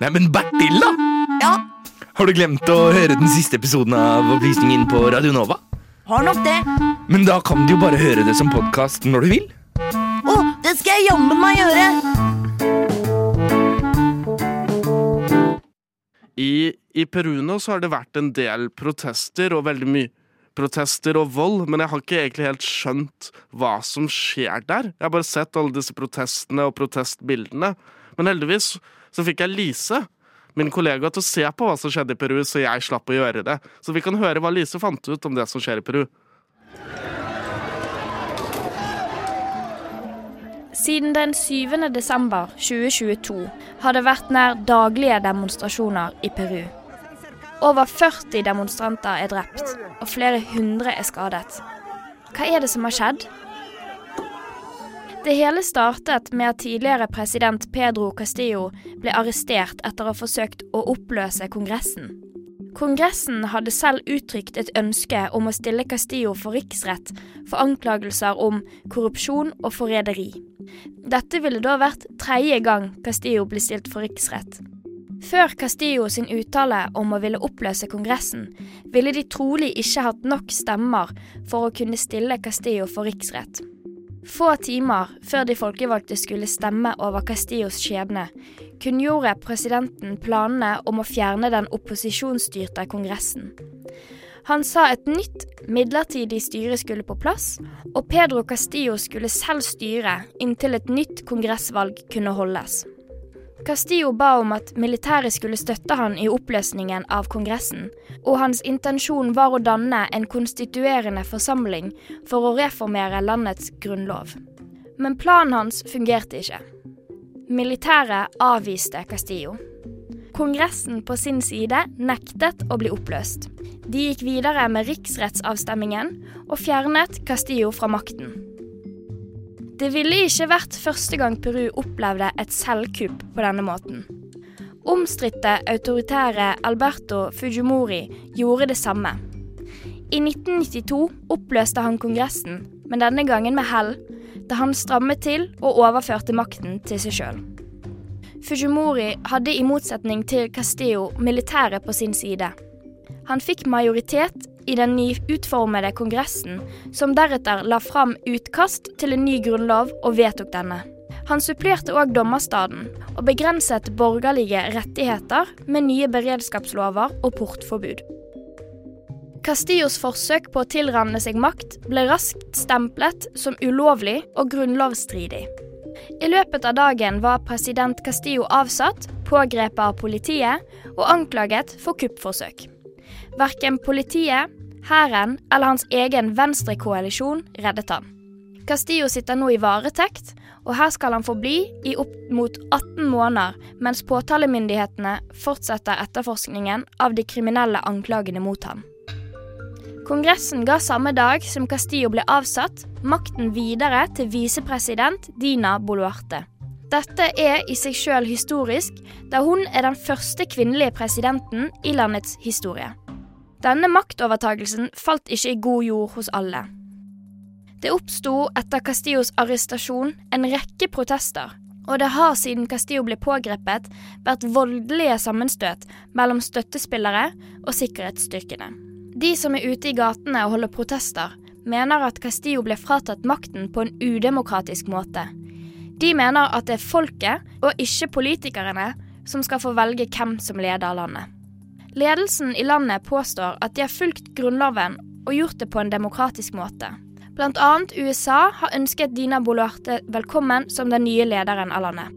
Nei, men Bertil, da! Ja, Har du glemt å høre den siste episoden av Opplysningen på Radio Nova? har nok det. Men da kan du jo bare høre det som podkast når du vil. Å, det skal jeg jammen meg gjøre. I, I Peruna så har det vært en del protester og veldig mye protester og vold, men jeg har ikke egentlig helt skjønt hva som skjer der. Jeg har bare sett alle disse protestene og protestbildene. Men heldigvis så fikk jeg Lise, min kollega, til å se på hva som skjedde i Peru, så jeg slapp å gjøre det. Så vi kan høre hva Lise fant ut om det som skjer i Peru. Siden den 7. desember 2022 har det vært nær daglige demonstrasjoner i Peru. Over 40 demonstranter er drept, og flere hundre er skadet. Hva er det som har skjedd? Det hele startet med at tidligere president Pedro Castillo ble arrestert etter å ha forsøkt å oppløse Kongressen. Kongressen hadde selv uttrykt et ønske om å stille Castillo for riksrett for anklagelser om korrupsjon og forræderi. Dette ville da vært tredje gang Castillo ble stilt for riksrett. Før Castillo sin uttale om å ville oppløse Kongressen, ville de trolig ikke hatt nok stemmer for å kunne stille Castillo for riksrett. Få timer før de folkevalgte skulle stemme over Castillos skjebne, kunngjorde presidenten planene om å fjerne den opposisjonsstyrte Kongressen. Han sa et nytt, midlertidig styre skulle på plass, og Pedro Castillo skulle selv styre inntil et nytt kongressvalg kunne holdes. Castillo ba om at militæret skulle støtte han i oppløsningen av Kongressen, og hans intensjon var å danne en konstituerende forsamling for å reformere landets grunnlov. Men planen hans fungerte ikke. Militæret avviste Castillo. Kongressen på sin side nektet å bli oppløst. De gikk videre med riksrettsavstemmingen og fjernet Castillo fra makten. Det ville ikke vært første gang Peru opplevde et selvkupp på denne måten. Omstridte autoritære Alberto Fujimori gjorde det samme. I 1992 oppløste han Kongressen, men denne gangen med hell, da han strammet til og overførte makten til seg sjøl. Fujimori hadde i motsetning til Castillo militæret på sin side. Han fikk majoritet i den nyutformede kongressen, som deretter la fram utkast til en ny grunnlov og vedtok denne. Han supplerte òg dommerstaden, og begrenset borgerlige rettigheter med nye beredskapslover og portforbud. Castillos forsøk på å tilranne seg makt ble raskt stemplet som ulovlig og grunnlovsstridig. I løpet av dagen var president Castillo avsatt, pågrepet av politiet og anklaget for kuppforsøk. Verken politiet, hæren eller hans egen venstrekoalisjon reddet han. Castillo sitter nå i varetekt, og her skal han forbli i opp mot 18 måneder, mens påtalemyndighetene fortsetter etterforskningen av de kriminelle anklagene mot ham. Kongressen ga samme dag som Castillo ble avsatt, makten videre til visepresident Dina Boluarte. Dette er i seg sjøl historisk, da hun er den første kvinnelige presidenten i landets historie. Denne maktovertagelsen falt ikke i god jord hos alle. Det oppsto etter Castillos arrestasjon en rekke protester, og det har siden Castillo ble pågrepet vært voldelige sammenstøt mellom støttespillere og sikkerhetsstyrkene. De som er ute i gatene og holder protester, mener at Castillo ble fratatt makten på en udemokratisk måte. De mener at det er folket, og ikke politikerne, som skal få velge hvem som leder landet. Ledelsen i landet påstår at de har fulgt Grunnloven og gjort det på en demokratisk måte. Annet USA har ønsket Dina Boluarte velkommen som den nye lederen av landet.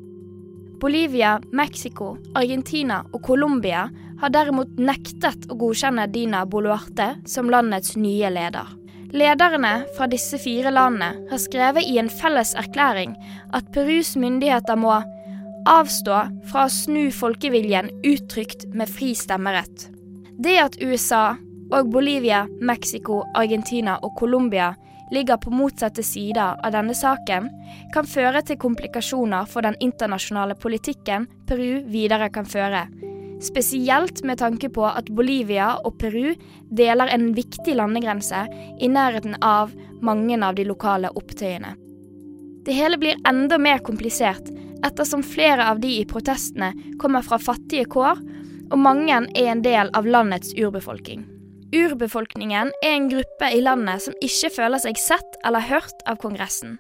Bolivia, Mexico, Argentina og Colombia har derimot nektet å godkjenne Dina Boluarte som landets nye leder. Lederne fra disse fire landene har skrevet i en felles erklæring at Perus myndigheter må avstå fra å snu folkeviljen uttrykt med fri stemmerett. Det at USA og Bolivia, Mexico, Argentina og Colombia ligger på motsatte sider av denne saken, kan føre til komplikasjoner for den internasjonale politikken Peru videre kan føre. Spesielt med tanke på at Bolivia og Peru deler en viktig landegrense i nærheten av mange av de lokale opptøyene. Det hele blir enda mer komplisert ettersom flere av de i protestene kommer fra fattige kår, og mange er en del av landets urbefolkning. Urbefolkningen er en gruppe i landet som ikke føler seg sett eller hørt av Kongressen.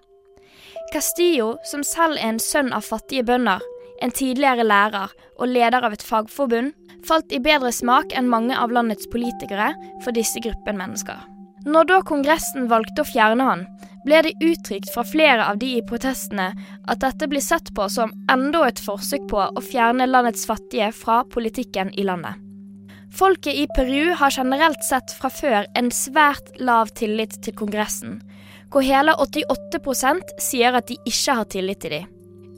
Castillo, som selv er en sønn av fattige bønder, en tidligere lærer og leder av et fagforbund, falt i bedre smak enn mange av landets politikere for disse gruppen mennesker. Når da Kongressen valgte å fjerne han, ble det uttrykt fra flere av de i protestene at dette blir sett på som enda et forsøk på å fjerne landets fattige fra politikken i landet. Folket i Peru har generelt sett fra før en svært lav tillit til Kongressen, hvor hele 88% sier at de ikke har tillit til dem.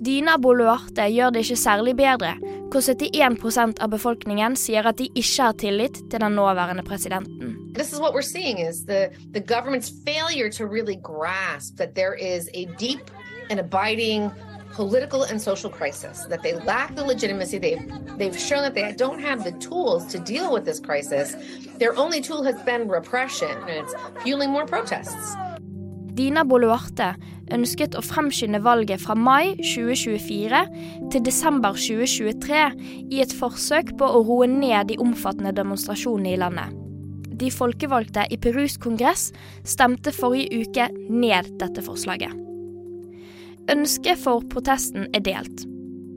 Dina Boluarte gjør det ikke særlig bedre, hvor 71 av befolkningen sier at de ikke har tillit til den nåværende presidenten. This is what we're seeing is the, the government's failure to really grasp that there is a deep and abiding political and social crisis, that they lack the legitimacy. They've, they've shown that they don't have the tools to deal with this crisis. Their only tool has been repression, and it's fueling more protests. Dina Boluarte ønsket å fremskynde valget fra mai 2024 til desember 2023 i et forsøk på å roe ned de omfattende demonstrasjonene i landet. De folkevalgte i Perus kongress stemte forrige uke ned dette forslaget. Ønsket for protesten er delt.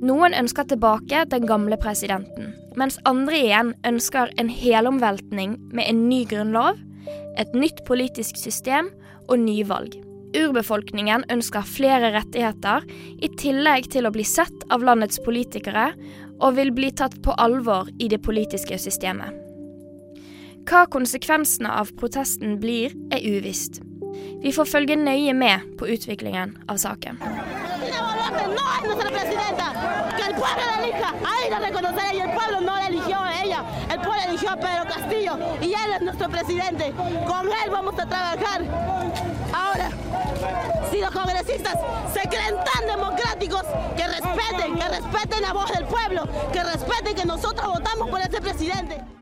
Noen ønsker tilbake den gamle presidenten, mens andre igjen ønsker en helomveltning med en ny grunnlov, et nytt politisk system og nyvalg. Urbefolkningen ønsker flere rettigheter, i tillegg til å bli sett av landets politikere, og vil bli tatt på alvor i det politiske systemet. Hva konsekvensene av protesten blir, er uvisst. Vi får følge nøye på utviklingen av saken. Ahora, si los congresistas se creen tan democráticos, que respeten, que respeten la voz del pueblo, que respeten que nosotros votamos por ese presidente.